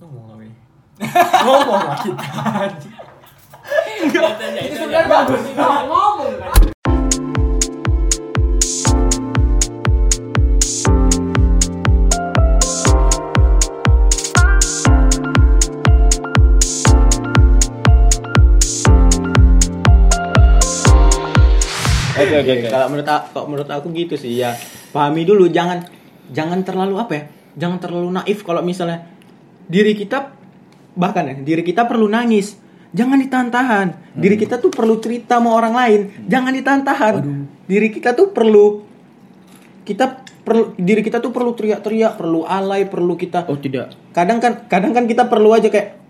Ngomong lagi. Ngomong lah kita. Itu sebenarnya bagus sih ngomong kan. Oke oke oke. Kalau menurut kalau menurut aku gitu sih ya. Pahami dulu jangan jangan terlalu apa ya? Jangan terlalu naif kalau misalnya diri kita bahkan ya diri kita perlu nangis. Jangan ditahan-tahan. Diri kita tuh perlu cerita sama orang lain. Jangan ditahan-tahan. Diri kita tuh perlu kita perlu diri kita tuh perlu teriak-teriak, perlu alay, perlu kita Oh tidak. kadang kan kadang kan kita perlu aja kayak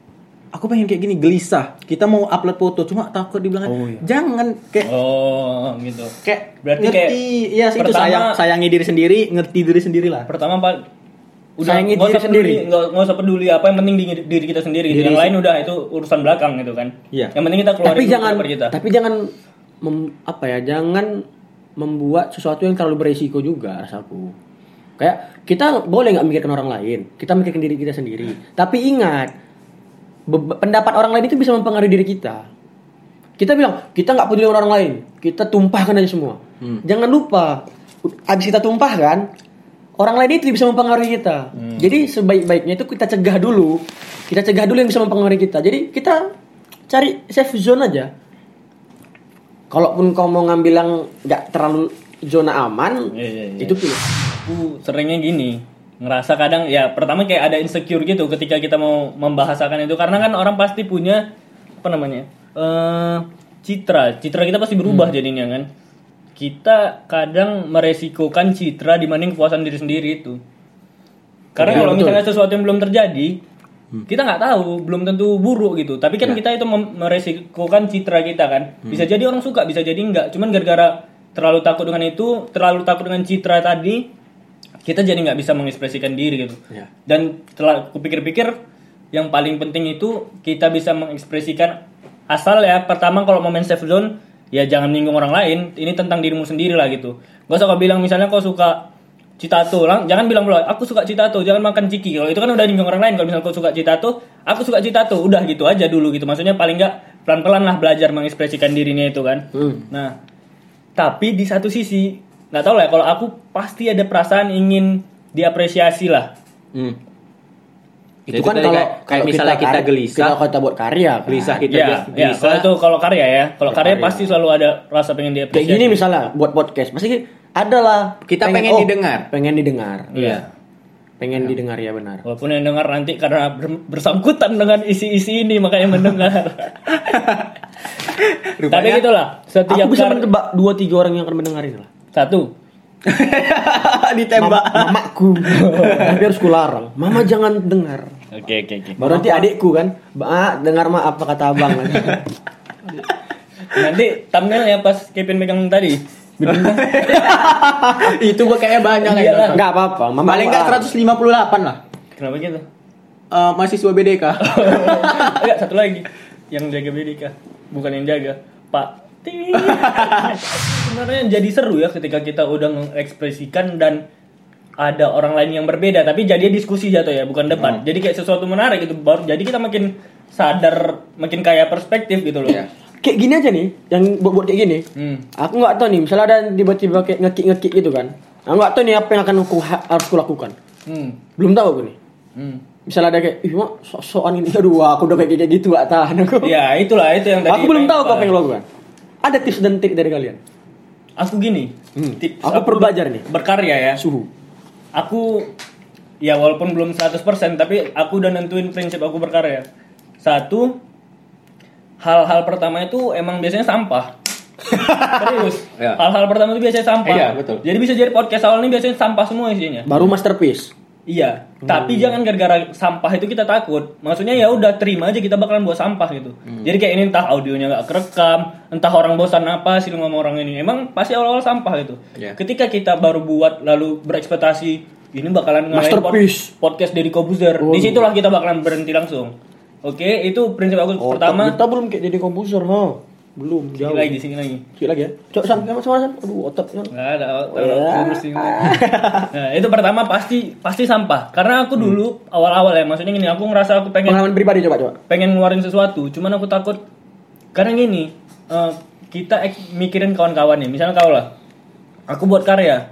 aku pengen kayak gini gelisah kita mau upload foto cuma takut dibilang Oh, iya. jangan kayak Oh, gitu. kayak Berarti ngerti kayak ya itu pertama- sayang sayangi diri sendiri ngerti diri sendiri lah Pertama udah Sayangi diri usah peduli, sendiri. nggak nggak usah peduli apa yang penting di diri kita sendiri gitu. Diri Yang lain udah itu urusan belakang gitu kan. Iya. Yang penting kita keluar Tapi jangan kita. tapi jangan mem- apa ya? Jangan membuat sesuatu yang terlalu beresiko juga rasaku. Kayak kita boleh nggak mikirkan orang lain, kita mikirkan diri kita sendiri. Tapi ingat, pendapat orang lain itu bisa mempengaruhi diri kita. Kita bilang kita nggak peduli orang lain, kita tumpahkan aja semua. Jangan lupa, abis kita tumpahkan, orang lain itu bisa mempengaruhi kita. Jadi sebaik-baiknya itu kita cegah dulu, kita cegah dulu yang bisa mempengaruhi kita. Jadi kita cari safe zone aja. Kalaupun kau mau ngambil yang nggak terlalu zona aman, Iya, iya, iya. itu pilih. aku seringnya gini ngerasa kadang ya pertama kayak ada insecure gitu ketika kita mau membahasakan itu karena kan orang pasti punya apa namanya eh citra citra kita pasti berubah jadinya kan kita kadang meresikokan citra dibanding kepuasan diri sendiri itu. Karena Iya, kalau betul. misalnya sesuatu yang belum terjadi kita nggak tahu belum tentu buruk gitu. Tapi kan kita itu meresikokan citra kita kan. Bisa jadi orang suka bisa jadi enggak cuman gara-gara terlalu takut dengan itu terlalu takut dengan citra tadi kita jadi nggak bisa mengekspresikan diri gitu. Ya. dan setelah kupikir-pikir yang paling penting itu kita bisa mengekspresikan asal ya pertama kalau mau main safe zone ya jangan menyinggung orang lain. Ini tentang dirimu sendiri lah gitu. Gak usah kau bilang misalnya kau suka citato. Lang jangan bilang pula aku suka citato jangan makan ciki. Kalau itu kan udah nyinggung orang lain. Kalau misalnya kau suka citato aku suka citato. Udah gitu aja dulu gitu. Maksudnya paling nggak pelan-pelan lah belajar mengekspresikan dirinya itu kan. Hmm. nah tapi di satu sisi nggak tahu lah kalau aku pasti ada perasaan ingin diapresiasi lah. Hmm. Itu Jadi kan kalau kayak- kayak misalnya kita karya- gelisah. kita, kita buat karya, kan? gelisah kita ya, ges- ya gelisah kalau itu kalau karya ya kalau karya karya. pasti selalu ada rasa pengen Kayak diapresiasi gini misalnya buat podcast, pasti ada lah. Kita pengen didengar. Pengen didengar. Iya. Pengen didengar ya benar. walaupun yang dengar nanti karena ber- bersangkutan dengan isi-isi ini makanya mendengar tapi gitulah setiap Aku bisa menebak dua tiga orang yang akan mendengar ini lah. satu ditembak Mam- mamaku. Tapi harus kularang. Mama jangan dengar. oke oke oke Baru nanti adikku kan, "Ma, dengar ma apa kata abang lagi." nanti thumbnailnya pas Kevin megang tadi itu gua kayaknya banyak lah. kayak Enggak apa-apa, mama paling nggak 158 lah kenapa gitu Eh, mahasiswa BDK Enggak, satu lagi yang jaga BDK, bukan yang jaga. Pak. Sebenarnya jadi seru ya ketika kita udah mengekspresikan dan ada orang lain yang berbeda, tapi jadi diskusi jatuh ya, bukan debat. Jadi kayak sesuatu menarik gitu. Baru jadi kita makin sadar, makin kaya perspektif gitu loh. Iya. Kayak gini aja nih, yang buat, buat kayak gini. Hmm. Aku nggak tahu nih, misalnya ada tiba-tiba kayak ngekik-ngekik gitu kan. Aku nggak tahu nih apa yang akan aku ha- harus kulakukan. Hmm. Belum tahu aku nih. Hmm. Misalnya ada kayak, ih mak sok-sokan ini, aduh aku udah kayak gitu gak tahan aku. Ya, itulah itu yang tadi. aku belum tahu apa yang lo lakukan. Ada tips dan trik dari kalian? Aku gini, Hmm. tips Aku perlu belajar nih. berkarya ya. Suhu. aku ya walaupun belum 100% tapi aku udah nentuin prinsip aku berkarya. Satu, hal-hal pertama itu emang biasanya sampah. Serius. Ya. Hal-hal pertama itu biasanya sampah. Iya, betul. Jadi bisa jadi podcast awal ini biasanya sampah semua isinya. Baru masterpiece. Iya, Hmm. tapi jangan gara-gara sampah itu kita takut. Maksudnya ya udah terima aja kita bakalan buat sampah gitu. Hmm. Jadi kayak ini entah audionya nggak kerekam, entah orang bosan apa sih sama orang ini. Emang pasti awal-awal sampah gitu. Iya. Ketika kita baru buat lalu berekspektasi ini bakalan ngalahin pod- Masterpiece. podcast dari Kobuzer. Di situlah kita bakalan berhenti langsung. Oke, itu prinsip aku Oh, pertama. kita belum kayak jadi komposer, ha. Belum, Sini jauh. lagi, sini lagi. Sikit lagi ya. Cok, San, sama sama San. Aduh, otot. Nggak ada. Oh, ya. kurus ini. Nah, itu pertama pasti pasti sampah. Karena aku dulu awal-awal ya, maksudnya gini, aku ngerasa aku pengen Pengalaman pribadi coba coba. pengen ngeluarin sesuatu, cuman aku takut karena gini, eh, kita ek- mikirin kawan-kawan nih. Misalnya kau lah, aku buat karya.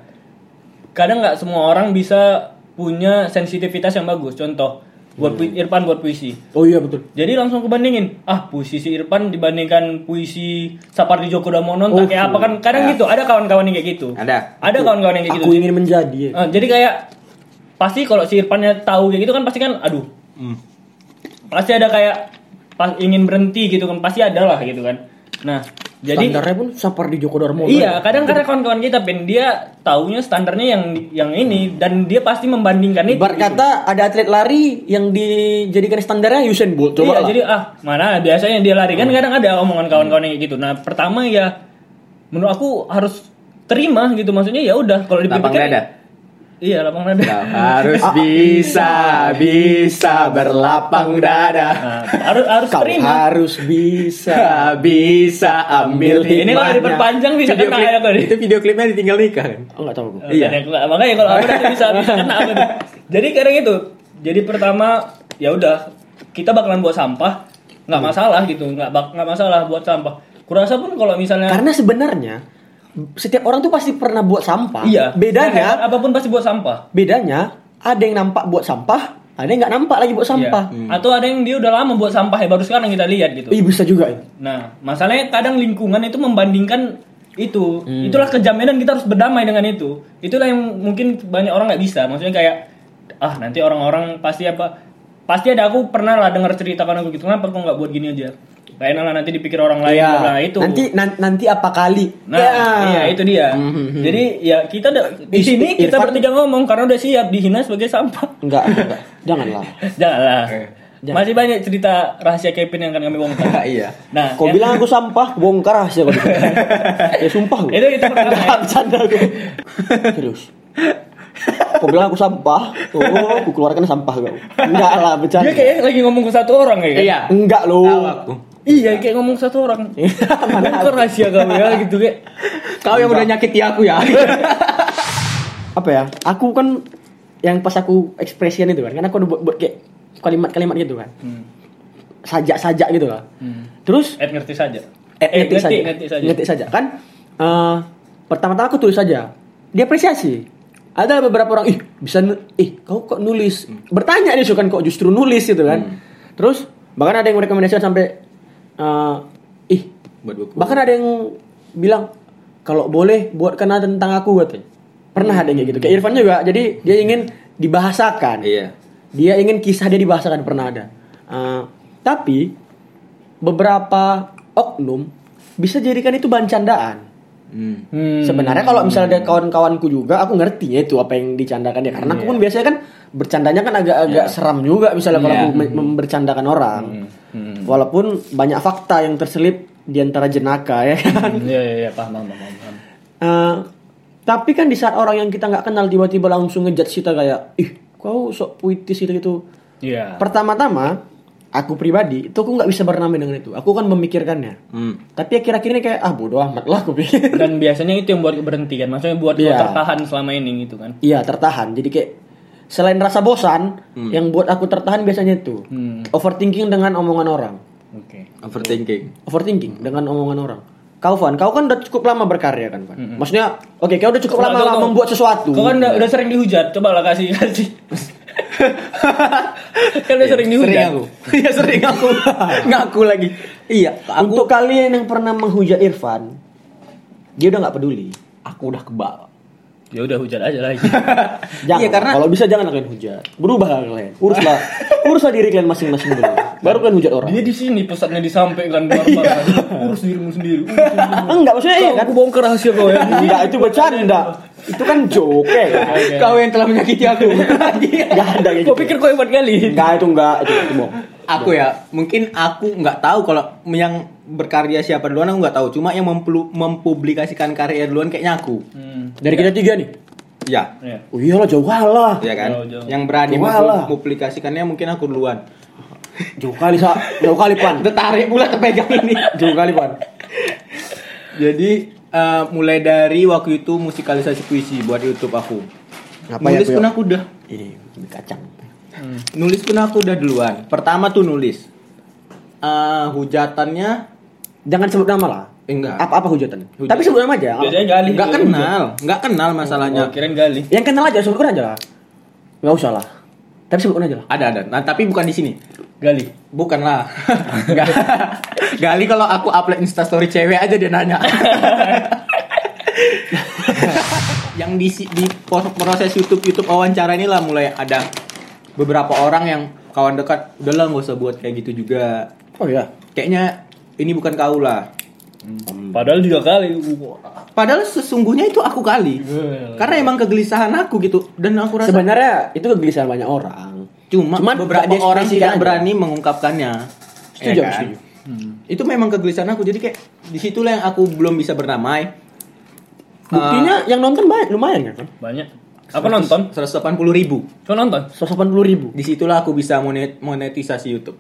Kadang nggak semua orang bisa punya sensitivitas yang bagus. Contoh, buat pui- Irfan buat puisi. Oh iya betul. Jadi langsung kebandingin, ah puisi si Irfan dibandingkan puisi Sapardi Djoko Damono Oh, kayak apa kan kadang ya. gitu. Ada kawan-kawan yang kayak gitu. Ada. Ada kawan-kawan yang kayak Aku gitu. ingin menjadi. ya. Eh, jadi kayak pasti kalau si Irfannya tahu kayak gitu kan pasti kan aduh. Hmm. Pasti ada kayak pas ingin berhenti gitu kan pasti ada lah gitu kan. Nah, jadi Standarnya pun Sapardi Djoko Darmono. Iya, kadang kadang kawan-kawan kita pen dia taunya standarnya yang yang ini dan dia pasti membandingkan itu. Ibarat gitu. kata ada atlet lari yang dijadikan standarnya Usain Bolt. Coba iya, lah. jadi ah mana biasanya dia lari kan kadang ada omongan kawan-kawan yang gitu. Nah, pertama ya menurut aku harus terima gitu maksudnya ya udah kalau dipikir dada. Iya, lapang dada. Kau harus bisa, bisa berlapang dada. Nah, harus harus Kau terima. harus bisa. Bisa, ambil Ini kalau hikmahnya. diperpanjang bisa video kena klip, ya, Kak. Itu video klipnya ditinggal nikah kan? Oh, enggak tahu. Iya. Iya. makanya kalau aku nanti bisa bisa kena tuh. Jadi kadang itu. Jadi pertama ya udah kita bakalan buat sampah nggak masalah gitu nggak bak- nggak masalah buat sampah. Kurasa pun kalau misalnya Karena sebenarnya setiap orang tuh pasti pernah buat sampah. iya Bedanya, Nah, apa pun pasti buat sampah. bedanya ada yang nampak buat sampah, ada yang nggak nampak lagi buat sampah. Iya. Atau ada yang dia udah lama buat sampah ya baru sekarang kita lihat gitu. Ih bisa juga ya. Nah, masalahnya kadang lingkungan itu membandingkan itu. Hmm. Itulah kejamnya dan kita harus berdamai dengan itu. Itulah yang mungkin banyak orang nggak bisa. Maksudnya kayak ah nanti orang-orang pasti apa? Pasti ada aku pernah lah dengar cerita kan aku gitu. Kenapa kok nggak buat gini aja? Gak enak lah nanti dipikir orang lain. Iya. Nah itu. Nanti nan- nanti apa kali? Nah, Ya. iya itu dia. Mhm. Jadi ya kita di sini kita Irfan- bertiga ngomong karena udah siap dihina sebagai sampah. Enggak, enggak. Janganlah. Janganlah. Jangan. Masih banyak cerita rahasia Kevin yang akan kami bongkar. Iya. Nah, Kau yang- bilang aku sampah, bongkar rahasia kau. ya sumpah gue. itu itu pertama. ya. Enggak bercanda gue. Serius. Kau bilang aku sampah, oh, aku keluarkan sampah kau. Enggak lah, bercanda. Dia kayak lagi ngomong ke satu orang ya. kan? Iya. Enggak Tahu loh. aku. Iya kayak ngomong satu orang. Mana kok rahasia kamu ya gitu kayak. Kau yang udah nyakiti aku ya. Apa ya? Aku kan yang pas aku ekspresian itu kan, kan aku udah buat, buat kayak kalimat-kalimat gitu kan. Sajak-sajak gitu lah. Terus Ed ngerti saja. eh, Eh, ngetik saja. ngerti saja. Ngetik saja. Kan eh, pertama-tama aku tulis saja. Dia apresiasi. Ada beberapa orang, ih bisa, ih kau kok nulis? Bertanya dia suka kok justru nulis gitu kan. Terus bahkan ada yang merekomendasikan sampai, eh, ih Buat buku. bahkan ada yang bilang kalau boleh buatkan tentang aku katanya. Pernah ada yang kayak gitu. Kayak Irfan juga. Jadi dia ingin dibahasakan. Iya. Dia ingin kisah dia dibahasakan pernah ada. Eh, tapi beberapa oknum bisa jadikan itu bahan candaan. Hmm. Hmm. Sebenarnya kalau misalnya ada kawan-kawanku juga, aku ngerti ya itu apa yang dicandakan ya. Karena aku pun biasanya kan bercandanya kan agak-agak seram juga misalnya kalau Iya. aku me- membercandakan orang. Walaupun banyak fakta yang terselip di antara jenaka ya kan. Hmm, Iya iya iya paham paham paham. paham. Eh, tapi kan di saat orang yang kita nggak kenal tiba-tiba langsung ngejudge kita kayak, ih kau sok puitis itu gitu. Iya. Pertama-tama, aku pribadi itu aku nggak bisa bernama dengan itu. Aku kan memikirkannya. Hmm. Tapi akhir-akhir ini kayak ah bodoh amat lah aku pikir. Dan biasanya itu yang buat berhenti kan. Maksudnya buat Iya. kau tertahan selama ini gitu kan. Iya tertahan. Jadi kayak selain rasa bosan, yang buat aku tertahan biasanya itu Hmm. overthinking dengan omongan orang. Oke. Overthinking. Overthinking dengan omongan orang. Kau Van, kau kan udah cukup lama berkarya kan Van? Maksudnya, oke kau udah cukup Kau- lama kau- kau- membuat sesuatu. Kau kan udah, udah sering dihujat. Coba lah kasih kasih. kan udah sering dihujat. Sering aku. Iya sering aku. Ngaku lagi. Iya. Aku Untuk kalian yang pernah menghujat Irfan, dia udah nggak peduli. aku udah kebal. Ya udah hujat aja lagi. Jangan. Iya, karena- kalau bisa jangan kalian hujat. Berubah kalian. Uruslah, uruslah diri kalian masing-masing dulu. Baru kalian hujat orang. Dia di sini pesannya disampaikan bareng-bareng. Urus dirimu sendiri. Urus dirimu. Enggak, maksudnya iya kan? aku bongkar rahasia kau ya. Enggak, itu bercanda. Itu kan joke. ya. Kau yang telah menyakiti aku. Enggak ada kayak Kau gitu. pikir kau hebat kali? Enggak, itu enggak, itu, itu bohong. Aku ya, mungkin aku nggak tahu kalau yang berkarya siapa duluan aku nggak tahu. Cuma yang memplu- mempublikasikan karya duluan kayaknya aku. Hmm. Dari kita tiga nih. Ya. Ya. Oh iyalah jauh kalah. Ya kan? Jauh, jauh. Yang berani mempublikasikannya mungkin aku duluan. Jauh kali, Sa. Jauh kali, Pan. Tertarik pula terpegang ini. Jauh kali, Pan. Jadi eh, mulai dari waktu itu musikalisasi puisi buat YouTube aku. Apa ya, nulis pun aku udah. Ini kacang. Nulis pun aku udah duluan. Pertama tuh nulis. Eh, hujatannya Jangan sebut nama lah. enggak. Apa-apa hujatan. Hujatan. Tapi sebut nama aja. Biasanya gali. Enggak itu. kenal, enggak kenal masalahnya. Oh, kirain gali. Yang kenal aja sebutkan aja lah. Enggak usah lah. Tapi sebutkan aja lah. Ada ada. Nah, tapi bukan di sini. Gali. Bukan lah. Enggak. Gali kalau aku upload Insta story cewek aja dia nanya. yang di di pos- proses YouTube YouTube wawancara ini lah mulai ada beberapa orang yang kawan dekat udahlah nggak usah buat kayak gitu juga Oh iya. kayaknya ini bukan kau lah Padahal juga kali. padahal sesungguhnya itu aku kali karena emang kegelisahan aku gitu dan aku rasa Sebenarnya itu kegelisahan banyak orang. cuma, Cuman beberapa orang tidak aja. berani mengungkapkannya Setuju, Ya kan? setuju. itu memang kegelisahan aku jadi kayak di situlah yang aku belum bisa berdamai Buktinya yang nonton banyak lumayan kan? Banyak. Aku nonton. 180 ribu Kau nonton? 180 ribu. di situlah aku bisa monet- monetisasi YouTube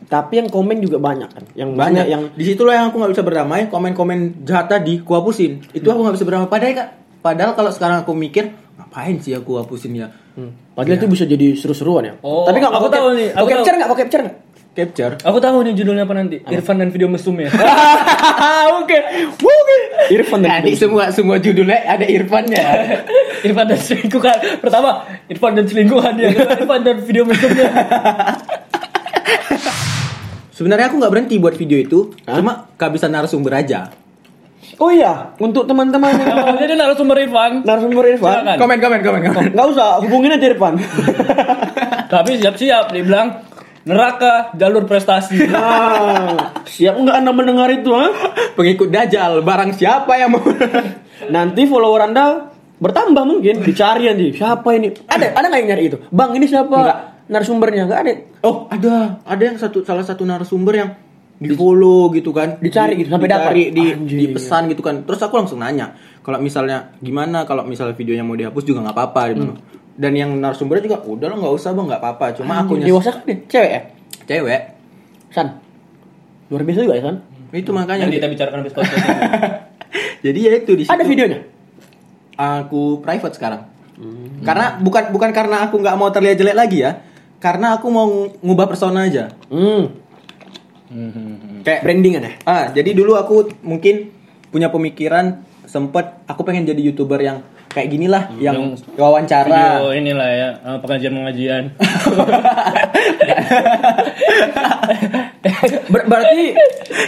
Tapi yang komen juga banyak kan. Yang banyak, banyak yang di situlah yang aku nggak bisa berdamai komen-komen jahat tadi ku hapusin itu aku nggak bisa berdamai padahal kak padahal kalau sekarang aku mikir ngapain sih aku hapusin ya Hmm. Padahal itu bisa jadi seru-seruan ya. Oh, Tapi nggak aku tahu nih, aku capture nggak? Kau capture nggak? Capture Aku tahu nih judulnya apa nanti. Irfan dan video mesum ya. Oke, oke. Irfan dan Jadi semua semua judulnya ada Irfannya Irfan dan selingkuhan. Pertama, Irfan dan selingkuhan dia. Irfan dan video mesumnya. sebenarnya aku nggak berhenti buat video itu cuma kehabisan narasumber aja Oh iya, untuk teman-teman yang Oh, Jadi narasumber Irfan. narasumber Irfan, Silakan. komen komen komen komen nggak usah hubungin aja Irfan. Tapi siap-siap dibilang neraka jalur prestasi. Nah, siap nggak anda mendengar itu? Ha? pengikut dajal barang siapa yang mau Nanti follower anda bertambah mungkin dicari nanti siapa ini ada ada nggak yang nyari itu bang ini siapa Nggak. narasumbernya nggak ada oh ada ada yang satu salah satu narasumber yang di follow gitu kan Dicari gitu, sampai dapat. di, di pesan gitu kan terus aku langsung nanya kalau misalnya gimana kalau misalnya videonya mau dihapus juga nggak apa-apa gitu Hmm. Dan yang narasumbernya juga udah lo nggak usah bang nggak apa-apa. Cuma aku dewasa kan dia cewek ya? Cewek. San luar biasa juga ya San? Itu makanya. Yang kita bicarakan podcast ini. jadi ya itu di situ. Ada videonya? Aku private sekarang. Hmm. karena bukan bukan karena aku nggak mau terlihat jelek lagi ya. Karena aku mau ng- ngubah persona aja. Hmm. Kayak brandingan ya? Ah, jadi dulu aku mungkin punya pemikiran sempet aku pengen jadi youtuber yang kayak gini lah, yang Yang wawancara. Video inilah ya, eh, pengajian-pengajian. Ber- berarti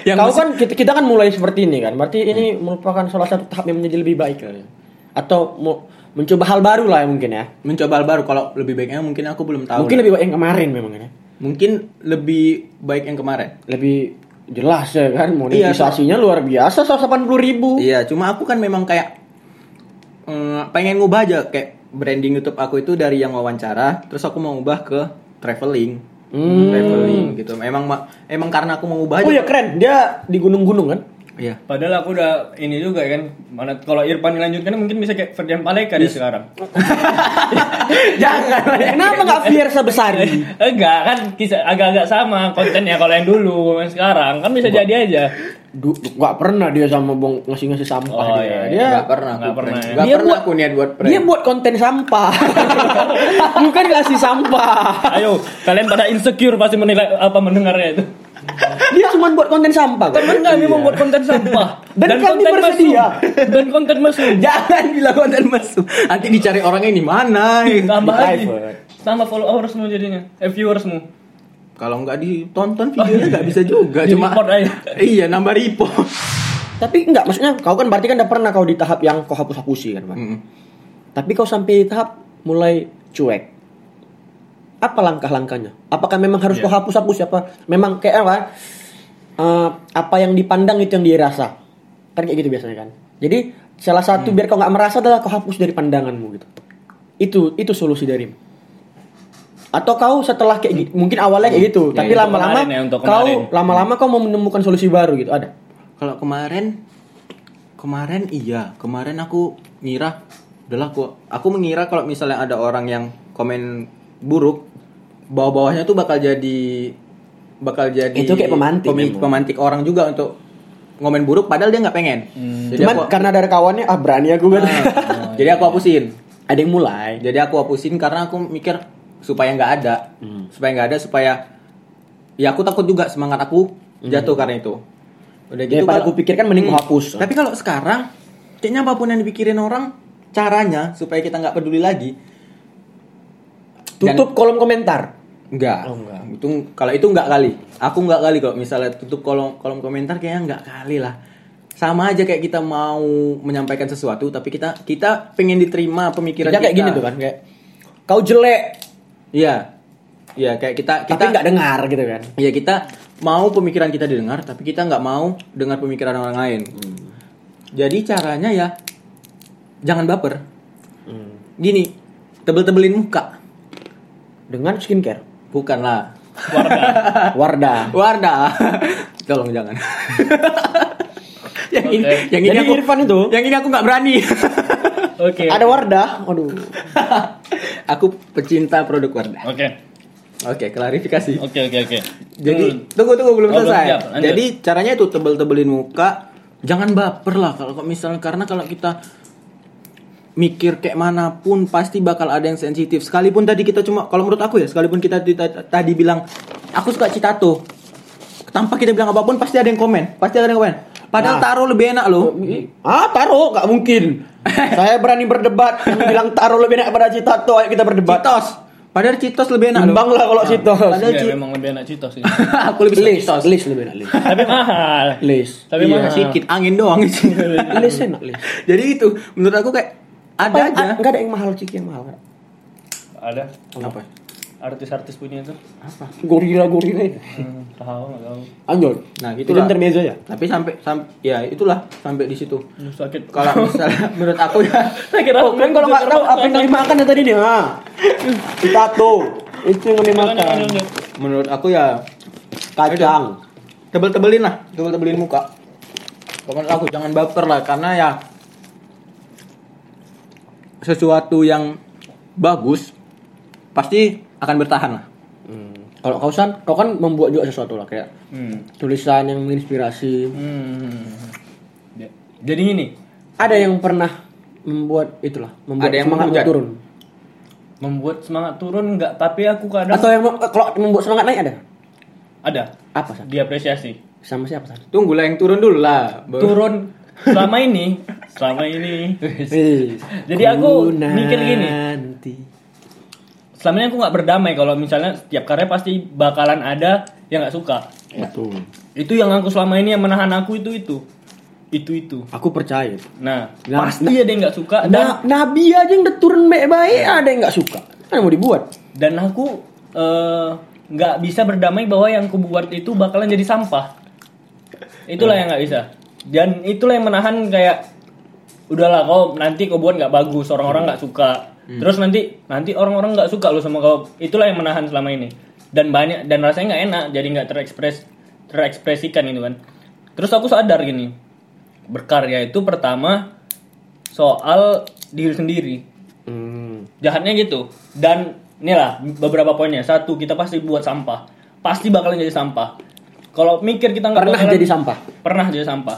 Yang kau kan kita, kita kan mulai seperti ini kan berarti ini merupakan salah satu tahap yang menjadi lebih baik kali ya. atau mau mencoba hal baru lah ya mungkin ya Mencoba hal baru. Kalau lebih baiknya mungkin aku belum tahu. mungkin lah. lebih baik yang kemarin memang ya mungkin lebih baik yang kemarin. lebih jelas ya kan monetisasinya luar biasa 180 ribu Iya, cuma aku kan memang kayak eh, pengen ngubah aja kayak branding YouTube aku itu dari yang wawancara, terus aku mau ngubah ke traveling. Hmm. Traveling gitu. Emang ma- emang karena aku mau ngubah aja. oh ya keren dia di gunung-gunung kan Iya. Padahal aku udah ini juga kan. Mana kalau Irfan dilanjutkan mungkin bisa kayak Ferdian Paleka dia sekarang. Jangan. kenapa nggak Fiersa Besari Enggak kan kisah agak-agak sama kontennya kalau yang dulu yang sekarang kan bisa jadi aja. Du, nggak pernah dia sama bong ngasih ngasih sampah Oh, dia. iya, dia Gak pernah, aku pernah, prank. ya. Nggak Dia pernah buat- aku niat buat prank. dia buat konten sampah bukan ngasih sampah Ayo, kalian pada insecure pasti menilai apa mendengarnya itu. dia cuma buat konten sampah kok. Temen kami membuat konten sampah Dan kami konten bersedia. mesum. dan konten mesum. Jangan bilang konten masuk. Nanti dicari orangnya di mana. Tambah lagi. Tambah followersmu jadinya, eh viewersmu. Kalau nggak ditonton videonya nggak bisa juga. Di Cuma iya nambah report. tapi enggak maksudnya kau kan berarti kan udah pernah kau di tahap yang kau hapus hapusi kan Pak? Mm. tapi kau sampai di tahap mulai cuek apa langkah-langkahnya apakah memang harus Iya. kau hapus hapus apa memang kayak apa eh, apa yang dipandang itu yang dia rasa kan kayak gitu biasanya kan jadi salah satu biar kau nggak merasa adalah kau hapus dari pandanganmu gitu itu itu solusi dari atau kau setelah kayak gitu mungkin awalnya kayak gitu Ya, tapi lama-lama ya, kau lama-lama kau mau menemukan solusi baru gitu ada Kalau kemarin kemarin iya, kemarin aku ngira udahlah aku aku mengira kalau misalnya ada orang yang komen buruk bawah-bawahnya tuh bakal jadi bakal jadi Itu kayak pemantik pemi- pemantik orang juga untuk ngomen buruk padahal dia nggak pengen. Jadi Cuman aku, karena ada kawannya ah berani aku kan. jadi aku hapusin. ada yang mulai. Jadi aku hapusin karena aku mikir supaya nggak ada, supaya nggak ada supaya ya aku takut juga semangat aku jatuh karena itu. Udah gitu Daripada kalau- aku pikirkan mending aku hapus. Tapi kalau sekarang kayaknya apa pun yang dipikirin orang caranya supaya kita nggak peduli lagi. Tutup kolom komentar. Enggak. Oh, enggak. Itu kalau itu enggak kali. Aku enggak kali kok misalnya tutup kolom kolom komentar kayaknya enggak kali lah. Sama aja kayak kita mau menyampaikan sesuatu tapi kita kita pengen diterima pemikiran Kita kita. kayak gini tuh kan kayak kau jelek Iya. Iya kayak kita kita tapi nggak dengar gitu kan. Iya kita mau pemikiran kita didengar tapi kita nggak mau dengar pemikiran orang lain. Jadi caranya ya jangan baper. Gini, tebel-tebelin muka. Dengan skincare. Bukan lah. Wardah. Wardah. Tolong jangan. yang ini, Oke. yang ini Jadi aku, Irfan itu yang ini aku nggak berani. Oke. ada Wardah. Aduh. aku pecinta produk Wardah. Oke. Oke, klarifikasi. Oke oke oke. Jadi tunggu tunggu belum Oh, belum selesai. siap. Jadi caranya itu tebel-tebelin muka. Jangan baper lah kalau misalnya karena kalau kita mikir kayak mana pun pasti bakal ada yang sensitif. Sekalipun tadi kita cuma kalau menurut aku ya, sekalipun kita di- ta- tadi bilang aku suka citato. Tanpa kita bilang apa pun pasti ada yang komen. Pasti ada yang komen. Padahal Nah. taruh lebih enak loh. Ah, taruh nggak mungkin. Saya berani berdebat. Bilang taruh lebih enak pada Citato. Ayo kita berdebat. Citos. Padahal citos lebih enak. Imbang lah kalau Citos. Padahal ci- memang lebih enak Citos sih. aku lebih suka Lis, citos. Lis lebih enak Lis. Tapi mahal. Lis. Tapi iya, mahal. sedikit angin doang sih. Lis enak Lis. Jadi itu menurut aku kayak ada Apa- aja. Nggak ada yang mahal ciki yang mahal. Ada Apa? Artis-artis punya itu. Apa? Gorila gorila itu. Hmm, tahu nggak tahu. Anjol. Nah, Itu gitu lah. intermezzo ya. Tapi sampai sampai ya itulah sampai di situ. Sakit. Kalau misalnya menurut aku ya saya kira Oh, kan kalau nggak tahu apa yang dimakan ya tadi nih. Ah. Citato. Itu yang dimakan. menurut aku ya Kacang. tebel-tebelin lah, tebel-tebelin muka. Pokoknya aku jangan baper lah karena ya sesuatu yang bagus pasti akan bertahan lah. Hmm. Kalau kau san, kau kan membuat juga sesuatu lah kayak Hmm. tulisan yang menginspirasi. Hmm. Jadi gini, Ada yang pernah membuat itulah, membuat Ada yang semangat menghujat. turun. membuat semangat turun nggak, tapi aku kadang Atau yang kalau membuat semangat naik ada? ada Apa san? diapresiasi. Sama siapa san? Tunggulah yang turun dulu lah. Baru- Turun selama ini, selama ini. Jadi aku Ku mikir gini. Selama ini aku nggak berdamai kalau misalnya setiap karya pasti bakalan ada yang nggak suka. Betul. Itu yang aku selama ini yang menahan aku itu itu. Itu itu. Aku percaya. Nah, Nah, pasti ada yang nggak suka dan Nah, Nabi aja yang udah turun baik-baik ada yang nggak suka. Kan mau dibuat? dan aku eh, nggak bisa berdamai bahwa yang aku buat itu bakalan jadi sampah. Itulah yang nggak bisa. Dan itulah yang menahan kayak udahlah kau nanti kau buat nggak bagus orang-orang nggak suka. Terus nanti nanti orang-orang nggak suka lo sama kau. Itulah yang menahan selama ini. Dan banyak dan rasanya nggak enak jadi nggak terekspres terekspresikan itu kan. Terus aku sadar gini berkarya itu pertama soal diri sendiri Hmm. jahatnya gitu dan inilah beberapa poinnya satu kita pasti buat sampah pasti bakalan jadi sampah kalau mikir kita nggak Pernah bakalan- jadi sampah. pernah jadi sampah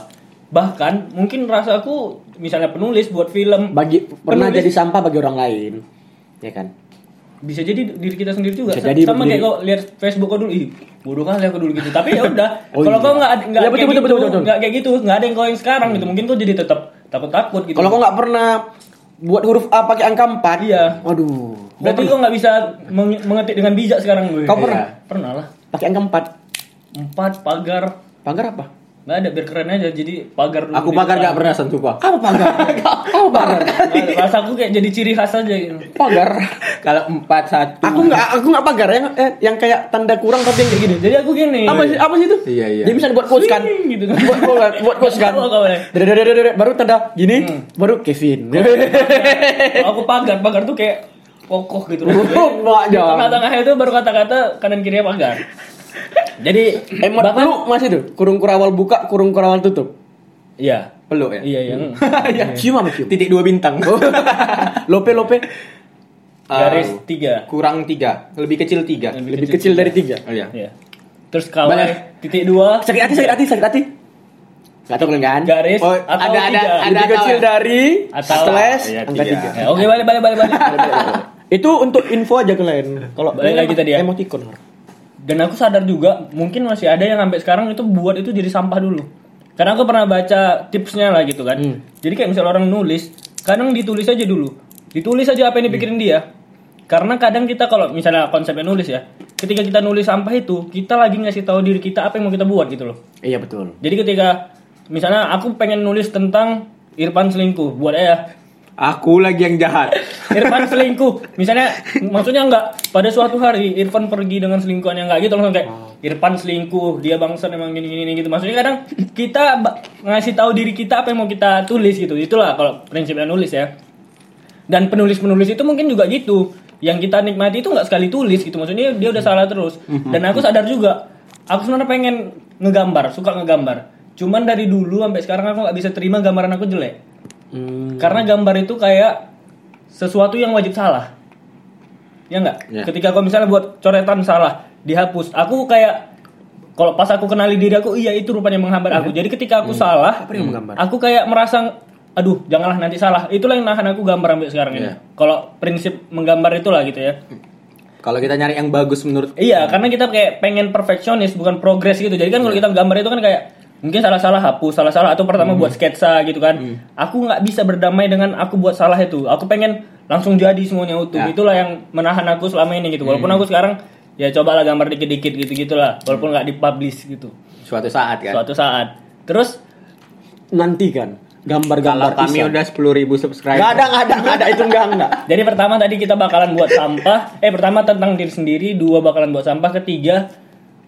bahkan mungkin rasaku misalnya penulis buat film Bagi pernah Penulis- jadi sampah bagi orang lain. Ya kan? bisa jadi diri kita sendiri juga Bisa jadi sama kayak kau lihat Facebook kau dulu ih bodoh kali aku dulu gitu tapi ya udah Oh kalau iya. kau nggak ada- nggak Ya, betul, kayak betul, gitu nggak kayak gitu nggak ada yang kau yang sekarang gitu mungkin kau jadi tetap takut takut gitu Kalau kau nggak pernah buat huruf A pakai angka 4 Iya. Waduh. berarti kau nggak bisa meng- mengetik dengan bijak sekarang gue Kau pernah? pernah lah Pakai angka 4 empat pagar Pagar apa? Nggak ada biar keren aja jadi pagar dulu Aku depan. gak pernah sentuh pak. Apa pagar? apa pagar? Rasa aku kayak jadi ciri khas aja gitu. Pagar. Kalau empat satu. Aku nggak aku nggak pagar yang eh, yang kayak tanda kurang tapi yang kayak gini. jadi aku gini Apa sih apa sih itu? Iya, iya. Dia bisa buat quotes kan? Gitu kan. Buat buat, buat quotes kan. Baru tanda gini, baru Kevin. Aku pagar pagar tuh kayak kokoh gitu loh. Tengah-tengahnya itu baru kata-kata kanan kirinya pagar jadi Emot bahkan lu masih tuh kurung kurawal buka, kurung kurawal tutup. iya Peluk ya. iya iya Cium apa cium? Titik dua bintang. Lope lope garis Ah, tiga kurang tiga, lebih kecil tiga. lebih kecil dari tiga. Oh, iya. Iya. terus Banyak. titik dua Sakit hati, sakit hati, sakit hati. Gak tau kan? garis Oh, atau ada- ada- tiga. ada- Lebih kecil tahu ya? dari Atau- slash Iya, angka tiga. tiga. Ya, oke balik balik balik balik Itu untuk info aja kalian. Kalau Balik lagi tadi ya. Emoticon. Dan aku sadar juga mungkin masih ada yang sampai sekarang itu buat itu jadi sampah dulu. Karena aku pernah baca tipsnya lah gitu kan. Jadi kayak misal orang nulis kadang ditulis aja dulu. Ditulis aja apa yang dipikirin dia. Karena kadang kita kalau misalnya konsepnya nulis ya ketika kita nulis sampah itu kita lagi ngasih tahu diri kita apa yang mau kita buat gitu loh. Iya betul. jadi ketika misalnya aku pengen nulis tentang Irfan selingkuh buat ya Aku lagi yang jahat. Irfan selingkuh. Misalnya maksudnya enggak pada suatu hari Irfan pergi dengan selingkuhan yang enggak gitu langsung kayak Irfan selingkuh, dia bangsa memang gini gini gitu. Maksudnya kadang kita ngasih tahu diri kita apa yang mau kita tulis gitu. Itulah kalau prinsipnya nulis ya. Dan penulis-penulis itu mungkin juga gitu. Yang kita nikmati itu nggak sekali tulis gitu. Maksudnya dia udah salah terus. Dan aku sadar juga. Aku sebenarnya pengen ngegambar, suka ngegambar. Cuman dari dulu sampai sekarang aku nggak bisa terima gambaran aku jelek. Hmm. Karena gambar itu kayak sesuatu yang wajib salah. Ya enggak? Ya. Ketika kau misalnya buat coretan salah, dihapus. Aku kayak kalau pas aku kenali diri aku, iya itu rupanya menghambat aku. Jadi ketika aku salah, Apa yang menggambar? aku kayak merasa aduh, janganlah nanti salah. Itulah yang nahan aku gambar sampai sekarang ini. Iya. Kalau prinsip menggambar itulah gitu ya. Kalau kita nyari yang bagus menurut Iya, karena kita kayak pengen perfeksionis bukan progres gitu. Jadi kan kalau kita gambar itu kan kayak mungkin salah-salah hapus, salah-salah atau pertama buat sketsa gitu kan. Aku nggak bisa berdamai dengan aku buat salah itu. Aku pengen langsung jadi semuanya utuh. Ya. Itulah yang menahan aku selama ini gitu. Walaupun aku sekarang ya cobalah gambar dikit-dikit gitu-gitulah. Walaupun nggak dipublish gitu. suatu saat kan. Suatu saat. Terus Nanti kan gambar-gambar kami Isan. udah 10.000 ribu subscriber. Gak ada, gak ada, gak ada itu enggak enggak. Jadi pertama tadi kita bakalan buat sampah. Eh pertama tentang diri sendiri, dua bakalan buat sampah. Ketiga,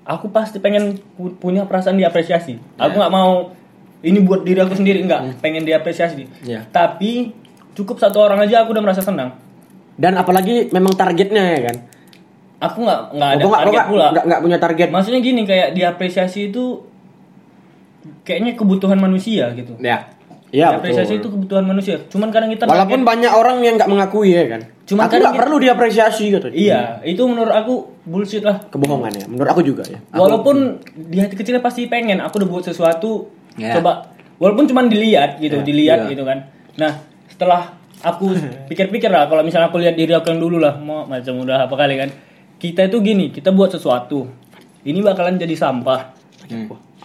aku pasti pengen pu- punya perasaan diapresiasi. Aku nggak mau ini buat diri aku sendiri enggak, pengen diapresiasi. Ya. Tapi cukup satu orang aja aku udah merasa senang. Dan apalagi memang targetnya ya kan. Aku nggak nggak ada Gua nggak- gua target nggak- pula. nggak- nggak punya target. Maksudnya gini kayak diapresiasi itu kayaknya kebutuhan manusia gitu. Ya. Diapresiasi betul. itu kebutuhan manusia. Cuman kadang kita Walaupun banyak orang yang nggak mengakui ya kan. Cuma aku nggak perlu diapresiasi gitu. Iya, itu menurut aku bullshit lah. Kebohongan ya. Menurut aku juga ya. Aku- Walaupun di hati kecilnya pasti pengen aku udah buat sesuatu Ya. coba walaupun cuma dilihat gitu, dilihat Iya. gitu kan. Nah, setelah aku pikir-pikir lah kalau misalnya aku lihat diri aku yang dulu lah, mau macam udah apa kali kan. Kita itu gini, kita buat sesuatu. Ini bakalan jadi sampah.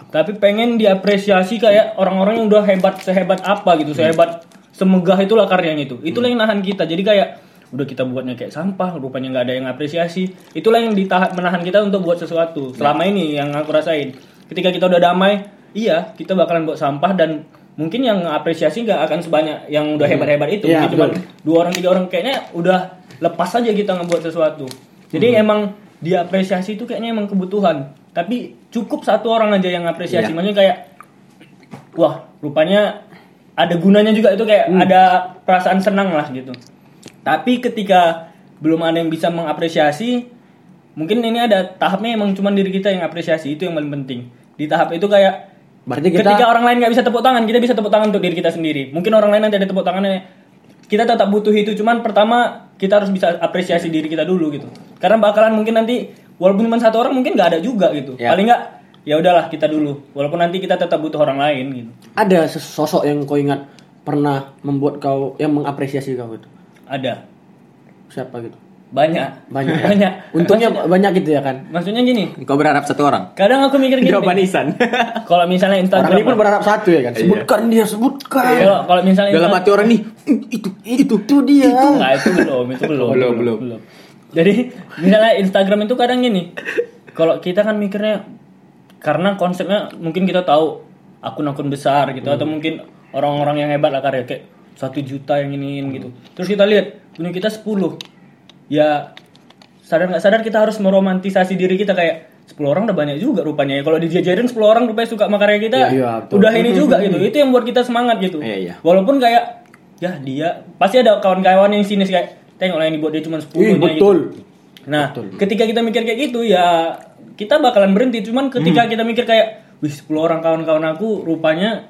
Tapi pengen diapresiasi kayak orang-orang yang udah hebat sehebat apa gitu, sehebat semegah itulah karyanya itu. Itulah yang nahan kita. Jadi kayak udah kita buatnya kayak sampah, rupanya nggak ada yang apresiasi. Itulah yang ditahan menahan kita untuk buat sesuatu. Selama ini yang aku rasain. Ketika kita udah damai, iya kita bakalan buat sampah dan mungkin yang apresiasi nggak akan sebanyak yang udah hebat-hebat itu. Mungkin cuma dua orang tiga orang kayaknya udah lepas aja kita ngebuat sesuatu. Jadi emang diapresiasi itu kayaknya emang kebutuhan. Tapi cukup satu orang aja yang apresiasi. Iya. Maksudnya kayak wah, rupanya ada gunanya juga itu kayak ada perasaan senang lah gitu. Tapi ketika belum ada yang bisa mengapresiasi, mungkin ini ada tahapnya emang cuma diri kita yang apresiasi itu yang paling penting. Di tahap itu kayak Berarti kita ketika orang lain nggak bisa tepuk tangan, kita bisa tepuk tangan untuk diri kita sendiri. Mungkin orang lain nanti ada tepuk tangannya. Kita tetap butuh itu, cuman pertama kita harus bisa apresiasi diri kita dulu gitu. Karena bakalan mungkin nanti walaupun cuma satu orang mungkin nggak ada juga gitu. Ya. Paling nggak ya udahlah kita dulu. Walaupun nanti kita tetap butuh orang lain gitu. ada sosok yang kau ingat pernah membuat kau yang mengapresiasi kau gitu. Ada Siapa gitu? banyak Banyak. ya? banyak. Untungnya banyak gitu ya kan. Maksudnya gini, Kau berharap satu orang? kadang aku mikir gini. Jawaban Isan. Kalau misalnya Instagram Orang ini pun berharap satu ya kan. Sebutkan dia, sebutkan. kalau kalau misalnya Dalam Instagram- hati orang nih, "Hmm, itu, itu, Itu dia. Enggak, itu belum, itu belum. Belum, belum. Jadi, misalnya Instagram itu kadang gini. Kalau kita kan mikirnya karena konsepnya mungkin kita tahu akun-akun besar gitu atau mungkin orang-orang yang hebat lah karya kayak satu juta yang ini gitu. Terus kita lihat punya kita 10. Ya sadar nggak sadar kita harus meromantisasi diri kita kayak 10 orang udah banyak juga rupanya ya. Kalau dijajarin 10 orang rupanya suka sama karya kita, Iya, iya, betul. udah ini juga gitu. Itu yang buat kita semangat gitu. Iya, iya. Walaupun kayak ya dia pasti ada kawan-kawan yang sinis kayak tengok lah ini buat dia cuma 10 Ih, nya betul. gitu. Nah, ketika kita mikir kayak gitu ya kita bakalan berhenti cuman ketika Hmm. kita mikir kayak wih 10 orang kawan-kawan aku rupanya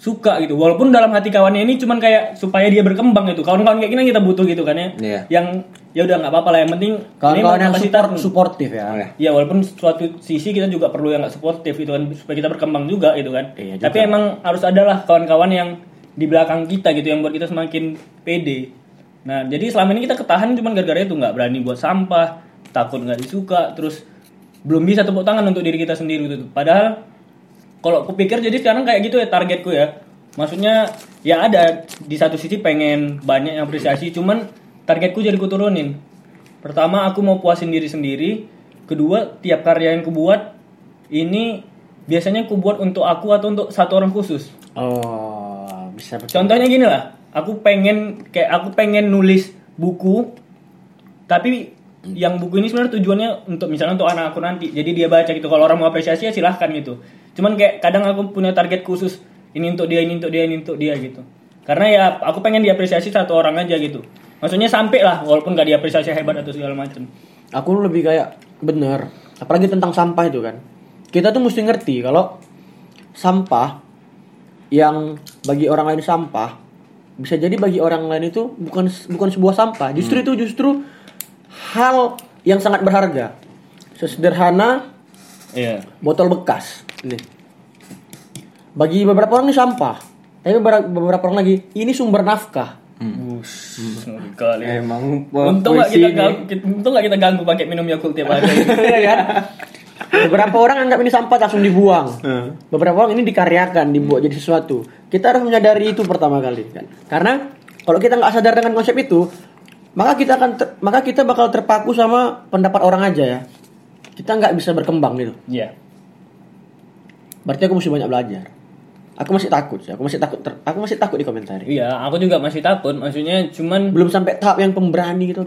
suka gitu. Walaupun dalam hati kawannya ini cuman kayak supaya dia berkembang gitu. Kawan-kawan kayak gini kita butuh gitu kan ya. Iya. Yang ya udah nggak apa-apa lah yang penting Kawan-kawan yang support, suportif ya. Ya walaupun suatu sisi kita juga perlu yang nggak suportif gitu kan supaya kita berkembang juga gitu kan. Iya juga. Tapi emang harus adalah kawan-kawan yang di belakang kita gitu yang buat kita semakin pede. Nah jadi selama ini kita ketahan cuma gara-gara itu nggak berani buat sampah, takut nggak disuka, terus belum bisa tepuk tangan untuk diri kita sendiri gitu. Padahal kalau aku pikir jadi sekarang kayak gitu ya targetku ya. Maksudnya ya ada di satu sisi pengen banyak yang apresiasi, cuman targetku jadi ku turunin. Pertama aku mau puasin diri sendiri. Kedua tiap karya yang kubuat ini biasanya kubuat untuk aku atau untuk satu orang khusus. Oh, bisa betul. Contohnya gini lah, aku pengen kayak aku pengen nulis buku, tapi yang buku ini sebenarnya tujuannya untuk misalnya untuk anak aku nanti. Jadi dia baca gitu. Kalau orang mau apresiasi ya silahkan gitu. Cuman kayak kadang aku punya target khusus. Ini untuk dia, ini untuk dia, ini untuk dia gitu. Karena ya aku pengen diapresiasi satu orang aja gitu. Maksudnya sampai lah, walaupun gak diapresiasi hebat atau segala macam. Aku lebih kayak bener. Apalagi tentang sampah itu kan. Kita tuh mesti ngerti kalau sampah yang bagi orang lain sampah bisa jadi bagi orang lain itu bukan bukan sebuah sampah. Justru itu justru hal yang sangat berharga. Sesederhana Iya. botol bekas. Nih. Bagi beberapa orang ini sampah. Tapi beberapa, beberapa orang lagi ini sumber nafkah. Bus, kali. Emang Untung gak puisi kita ini. ganggu, untung gak kita ganggu pakai minum Yakult tiap hari. Iya kan? Beberapa orang anggap ini sampah langsung dibuang. Beberapa orang ini dikaryakan, dibuat jadi sesuatu. Kita harus menyadari itu pertama kali kan. Karena kalau kita nggak sadar dengan konsep itu, maka kita akan ter- maka kita bakal terpaku sama pendapat orang aja ya. Kita nggak bisa berkembang gitu. Iya. Berarti aku mesti banyak belajar. Aku masih takut sih. Aku masih takut. ter- aku masih takut di komentari. Iya, aku juga masih takut. Maksudnya cuman Belum sampai tahap yang pemberani gitu.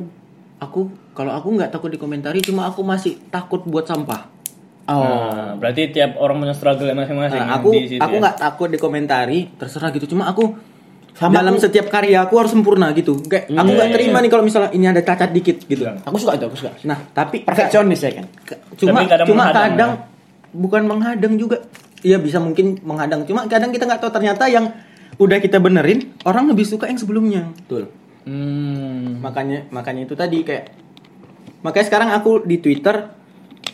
Aku kalau aku nggak takut dikomentari, cuma aku masih takut buat sampah. Oh. Nah, berarti tiap orang punya struggle masing-masing. Nah, aku di situ aku ya. nggak takut dikomentari, terserah gitu. Cuma aku Sama dalam aku- setiap karya aku harus sempurna gitu. Kayak aku Iya, nggak iya, terima nih kalau misalnya ini ada cacat dikit gitu. Iya. Aku suka itu, aku suka. Nah, tapi Perfeksionis ya kan. cuma Tapi kadang cuma menghadang, kadang ya. bukan menghadang juga. Iya bisa mungkin menghadang. Cuma kadang kita nggak tahu ternyata yang udah kita benerin orang lebih suka yang sebelumnya. Betul. Hmm. Makanya makanya itu tadi kayak makanya sekarang aku di Twitter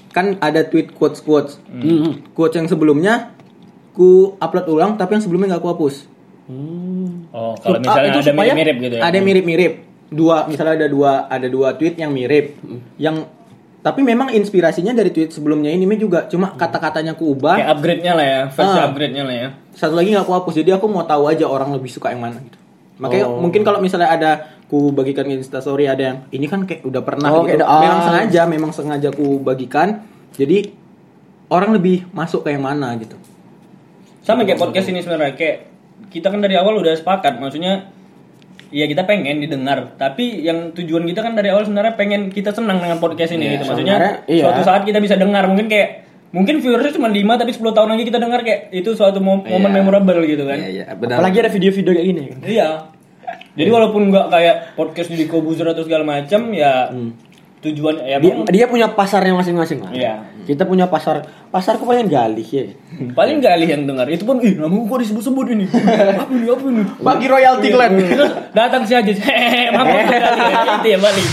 kan ada tweet quotes quotes. Hmm. Quotes yang sebelumnya ku upload ulang tapi yang sebelumnya nggak ku hapus. Hmm. Oh, kalau misalnya ah, itu ada mirip-mirip gitu ya. Ada mirip-mirip. Dua, misalnya ada dua ada dua tweet yang mirip. Yang tapi memang inspirasinya dari tweet sebelumnya ini juga cuma kata-katanya ku ubah. Kayak upgrade-nya lah ya, versi Ah. upgrade-nya lah ya. Satu lagi nggak ku hapus. Jadi aku mau tahu aja orang lebih suka yang mana gitu. Makanya Oh. mungkin kalau misalnya ada ku bagikan ke Instastory ada yang ini kan kayak udah pernah Oh, gitu. kayak ada- memang ah. sengaja, memang sengaja ku bagikan. Jadi orang lebih masuk ke yang mana gitu. Sama kayak podcast ini sebenarnya kayak kita kan dari awal udah sepakat, maksudnya Iya kita pengen didengar, tapi yang tujuan kita kan dari awal sebenarnya pengen kita senang dengan podcast ini Iya, gitu. Maksudnya iya. suatu saat kita bisa dengar, mungkin kayak mungkin viewersnya cuma 5 tapi 10 tahun lagi kita dengar kayak itu suatu mo- momen Iya. memorable gitu kan. Iya, iya, Apalagi ada video-video kayak gini kan. Iya. Jadi walaupun nggak kayak podcast di Kobuzer atau segala macam ya tujuan ya Dia, dia punya pasarnya masing-masing lah. Iya. Kita punya pasar pasarku paling galih ya. paling gak yang dengar itu pun ih nama gua disebut-sebut ini. apa ini apa ini? Bagi royalti kalian. Terus datang si Aziz. Hehehe, kali ya. Itu ya balik.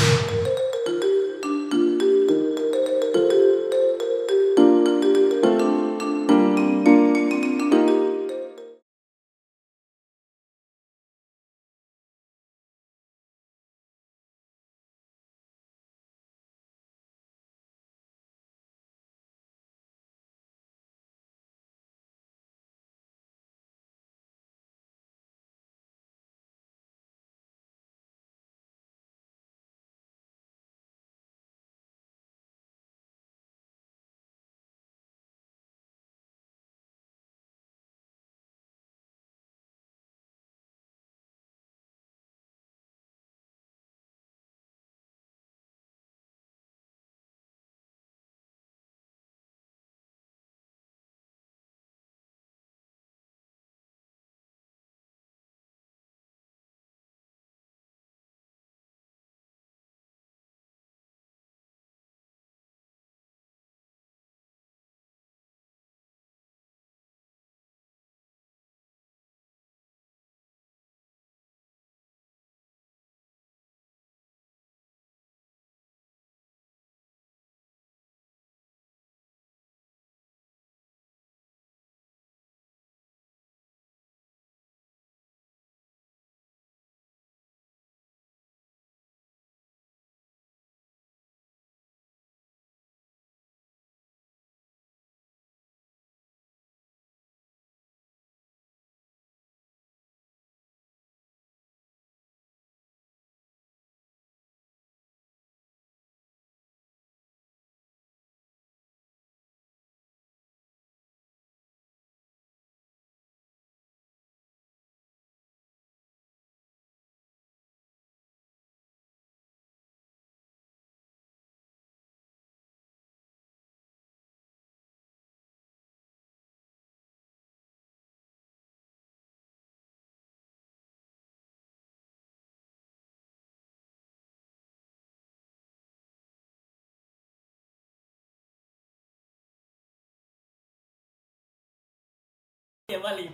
Ya balik.